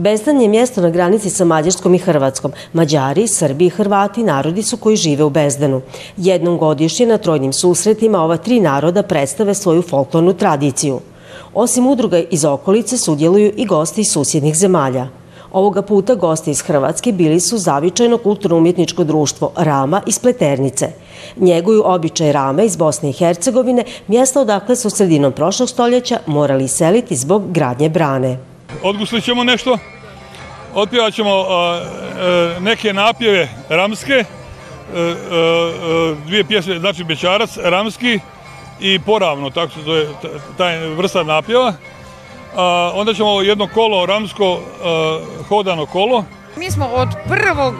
Bezdan je mjesto na granici sa Mađarskom i Hrvatskom. Mađari, Srbi i Hrvati narodi su koji žive u Bezdanu. Jednom godišnje na trojnim susretima ova tri naroda predstave svoju folklornu tradiciju. Osim udruga iz okolice sudjeluju i gosti iz susjednih zemalja. Ovoga puta gosti iz Hrvatske bili su zavičajno kulturno-umjetničko društvo Rama iz Pleternice. Njeguju običaj Rame iz Bosne i Hercegovine, mjesto odakle su sredinom prošlog stoljeća morali seliti zbog gradnje brane. nešto, otpjevat ćemo e, neke napjeve ramske, e, e, dvije pjesme, znači Bečarac, ramski i poravno, tako to je taj vrsta napjeva. Onda ćemo jedno kolo ramsko, hodano kolo. Mi smo od prvog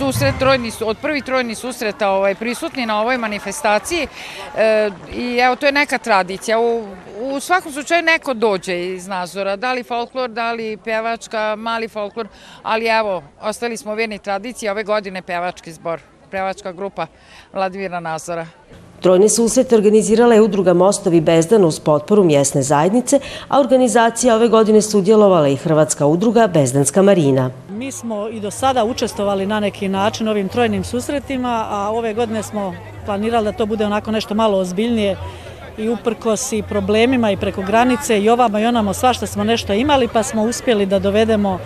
susret, od prvih trojnih susreta ovaj, prisutni na ovoj manifestaciji e, i evo to je neka tradicija. U, svakom slučaju neko dođe iz Nazora, da li folklor, da li pevačka, mali folklor, ali evo, ostali smo vjerni tradiciji, ove godine pevački zbor, pevačka grupa Vladimira Nazora. Trojni susret organizirala je udruga Mostovi Bezdan uz potporu mjesne zajednice, a organizacija ove godine sudjelovala i Hrvatska udruga Bezdanska marina. Mi smo i do sada učestovali na neki način ovim trojnim susretima, a ove godine smo planirali da to bude onako nešto malo ozbiljnije i uprkos i problemima i preko granice i ovamo i onamo svašta smo nešto imali pa smo uspjeli da dovedemo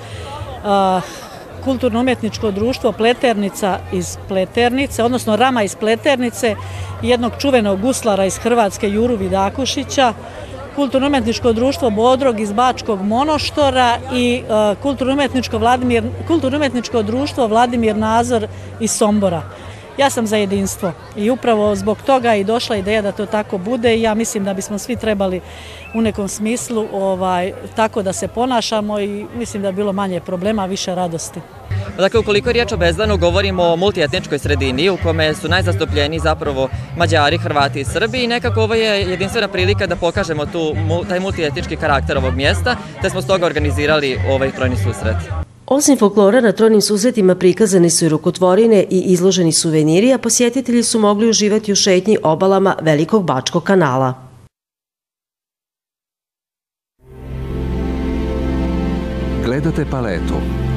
kulturno-umjetničko društvo Pleternica iz Pleternice, odnosno Rama iz Pleternice, jednog čuvenog guslara iz Hrvatske Juru Vidakušića, Kulturno-umetničko društvo Bodrog iz Bačkog Monoštora i e, kulturno-umetničko društvo Vladimir Nazor iz Sombora. Ja sam za jedinstvo i upravo zbog toga je došla ideja da to tako bude i ja mislim da bismo svi trebali u nekom smislu ovaj, tako da se ponašamo i mislim da bi bilo manje problema, više radosti. Dakle, ukoliko je riječ o Bezdanu, govorimo o multietničkoj sredini u kome su najzastupljeni zapravo Mađari, Hrvati i Srbi i nekako ovo je jedinstvena prilika da pokažemo taj multietnički karakter ovog mjesta, te smo stoga organizirali ovaj trojni susret. Osim folklora, na trojnim susretima prikazane su i rukotvorine i izloženi suveniri, a posjetitelji su mogli uživati u šetnji obalama Velikog Bačkog kanala. Gledate paletu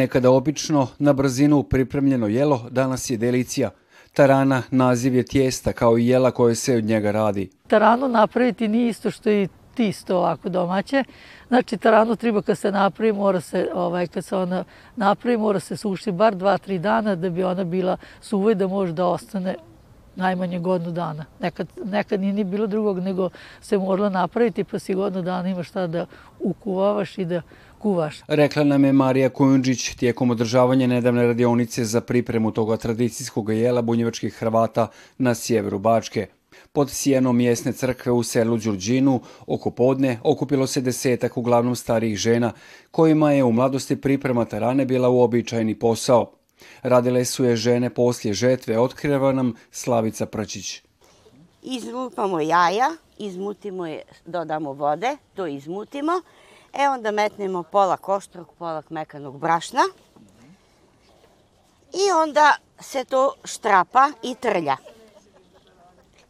Nekada obično, na brzinu pripremljeno jelo, danas je delicija. Tarana naziv je tijesta, kao i jela koje se od njega radi. Taranu napraviti nije isto što i tisto ovako domaće. Znači taranu treba kad se napravi, mora se, ovaj, kad se ona napravi, mora se sušiti bar dva, tri dana da bi ona bila suva i da može da ostane najmanje godinu dana. Nekad, nekad nije ni bilo drugog nego se moralo napraviti pa si godinu dana ima šta da ukuvavaš i da kuvaš. Rekla nam je Marija Kujundžić tijekom održavanja nedavne radionice za pripremu toga tradicijskog jela bunjevačkih Hrvata na sjeveru Bačke. Pod sjenom mjesne crkve u selu Đurđinu oko podne okupilo se desetak uglavnom starijih žena kojima je u mladosti priprema tarane bila uobičajeni posao. Radile su je žene poslije žetve, otkriva nam Slavica Prčić. Izlupamo jaja, izmutimo je, dodamo vode, to izmutimo E onda metnemo pola koštrog, pola mekanog brašna. I onda se to štrapa i trlja.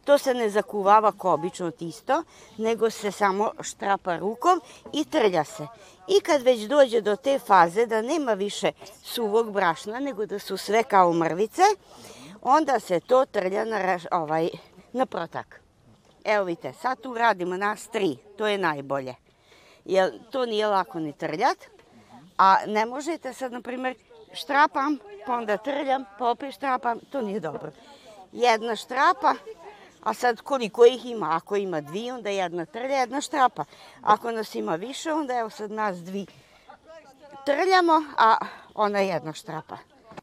To se ne zakuvava kao obično tisto, nego se samo štrapa rukom i trlja se. I kad već dođe do te faze da nema više suvog brašna, nego da su sve kao mrvice, onda se to trlja na, ovaj, na protak. Evo vidite, sad tu radimo nas tri, to je najbolje jer to nije lako ni trljat. A ne možete sad, na primjer, štrapam, pa onda trljam, pa opet štrapam, to nije dobro. Jedna štrapa, a sad koliko ih ima? Ako ima dvi, onda jedna trlja, jedna štrapa. Ako nas ima više, onda evo sad nas dvi trljamo, a ona jedna štrapa.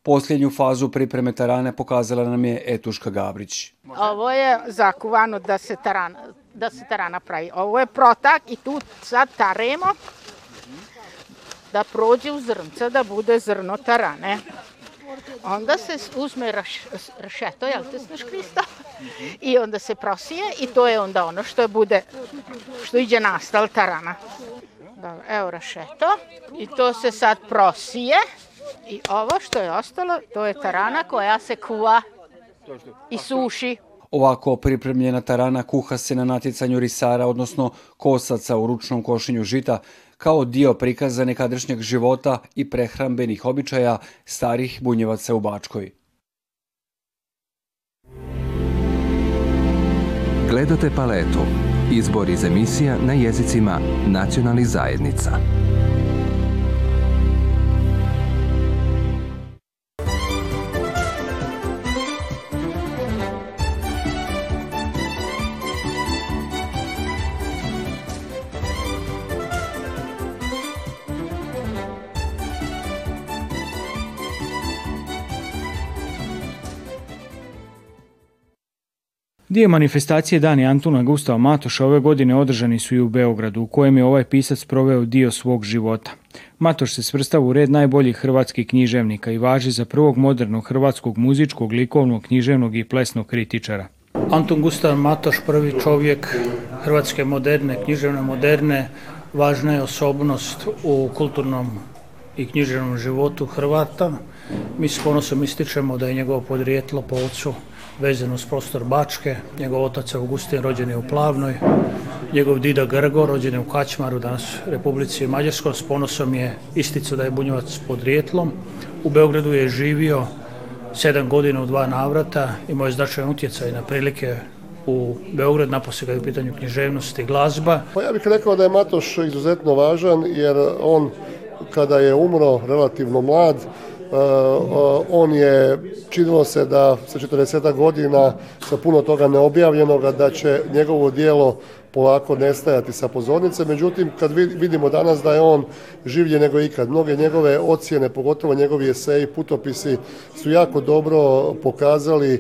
Posljednju fazu pripreme tarane pokazala nam je Etuška Gabrić. Ovo je zakuvano da se tarana, da se tarana pravi. Ovo je protak i tu sad taremo da prođe u zrnca, da bude zrno tarane. Onda se uzme rašeto, jel te znaš Krista? I onda se prosije i to je onda ono što bude, što iđe nastal tarana. evo rašeto i to se sad prosije i ovo što je ostalo, to je tarana koja se kuva i suši. Ovako pripremljena tarana kuha se na natjecanju risara, odnosno kosaca u ručnom košenju žita, kao dio prikaza nekadašnjeg života i prehrambenih običaja starih bunjevaca u Bačkoj. Gledate paletu. Izbor iz emisija na jezicima nacionalnih zajednica. Dio manifestacije Dani Antuna Gustava Matoša ove godine održani su i u Beogradu, u kojem je ovaj pisac proveo dio svog života. Matoš se svrstava u red najboljih hrvatskih književnika i važi za prvog modernog hrvatskog muzičkog, likovnog, književnog i plesnog kritičara. Anton Gustav Matoš, prvi čovjek hrvatske moderne, književne moderne, važna je osobnost u kulturnom i književnom životu Hrvata. Mi s ponosom ističemo da je njegovo podrijetlo po ocu vezan uz prostor Bačke. Njegov otac Augustin rođen je u Plavnoj, njegov dida Grgo rođen je u Kačmaru, danas Republici Mađarskoj. S ponosom je isticao da je Bunjevac podrijetlom. U Beogradu je živio sedam godina u dva navrata, imao je značajan utjecaj na prilike u Beograd, naposle kada je u pitanju književnosti i glazba. Pa ja bih rekao da je Matoš izuzetno važan jer on kada je umro relativno mlad, E, on je, činilo se da sa 40 godina sa puno toga neobjavljenoga da će njegovo djelo polako nestajati sa pozornice. Međutim, kad vidimo danas da je on življe nego ikad, mnoge njegove ocjene, pogotovo njegovi eseji, putopisi su jako dobro pokazali e,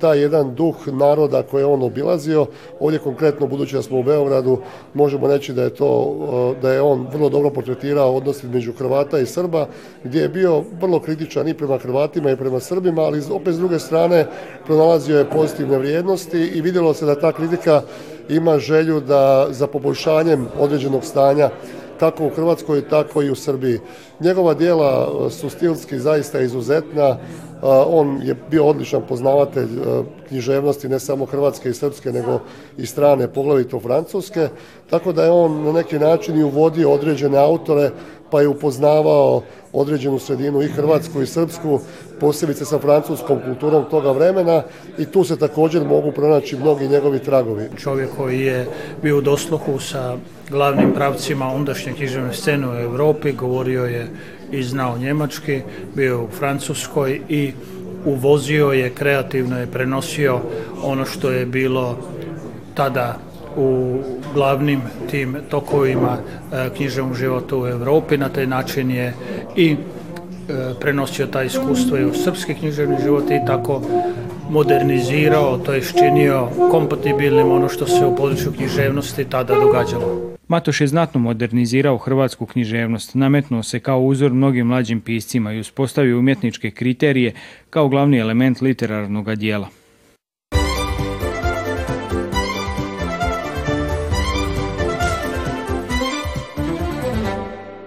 taj jedan duh naroda koje je on obilazio. Ovdje konkretno, budući da smo u Beogradu, možemo reći da je, to, e, da je on vrlo dobro portretirao odnos između Hrvata i Srba, gdje je bio vrlo kritičan i prema Hrvatima i prema Srbima, ali opet s druge strane pronalazio je pozitivne vrijednosti i vidjelo se da ta kritika ima želju da za poboljšanjem određenog stanja kako u Hrvatskoj, tako i u Srbiji. Njegova dijela e, su stilski zaista izuzetna. E, on je bio odličan poznavatelj e, književnosti ne samo hrvatske i srpske, nego i strane, poglavito francuske. Tako da je on na neki način i uvodio određene autore, pa je upoznavao određenu sredinu i hrvatsku i srpsku, posebice sa francuskom kulturom toga vremena i tu se također mogu pronaći mnogi njegovi tragovi. Čovjek koji je bio u dosluhu sa glavnim pravcima ondašnje književne scene u Europi, govorio je i znao njemački, bio u Francuskoj i uvozio je, kreativno je prenosio ono što je bilo tada u glavnim tim tokovima e, književnog života u Europi. Na taj način je i e, prenosio ta iskustva i u srpski književni život i tako modernizirao, to je činio kompatibilnim ono što se u području književnosti tada događalo. Matoš je znatno modernizirao hrvatsku književnost, nametnuo se kao uzor mnogim mlađim piscima i uspostavio umjetničke kriterije kao glavni element literarnog dijela.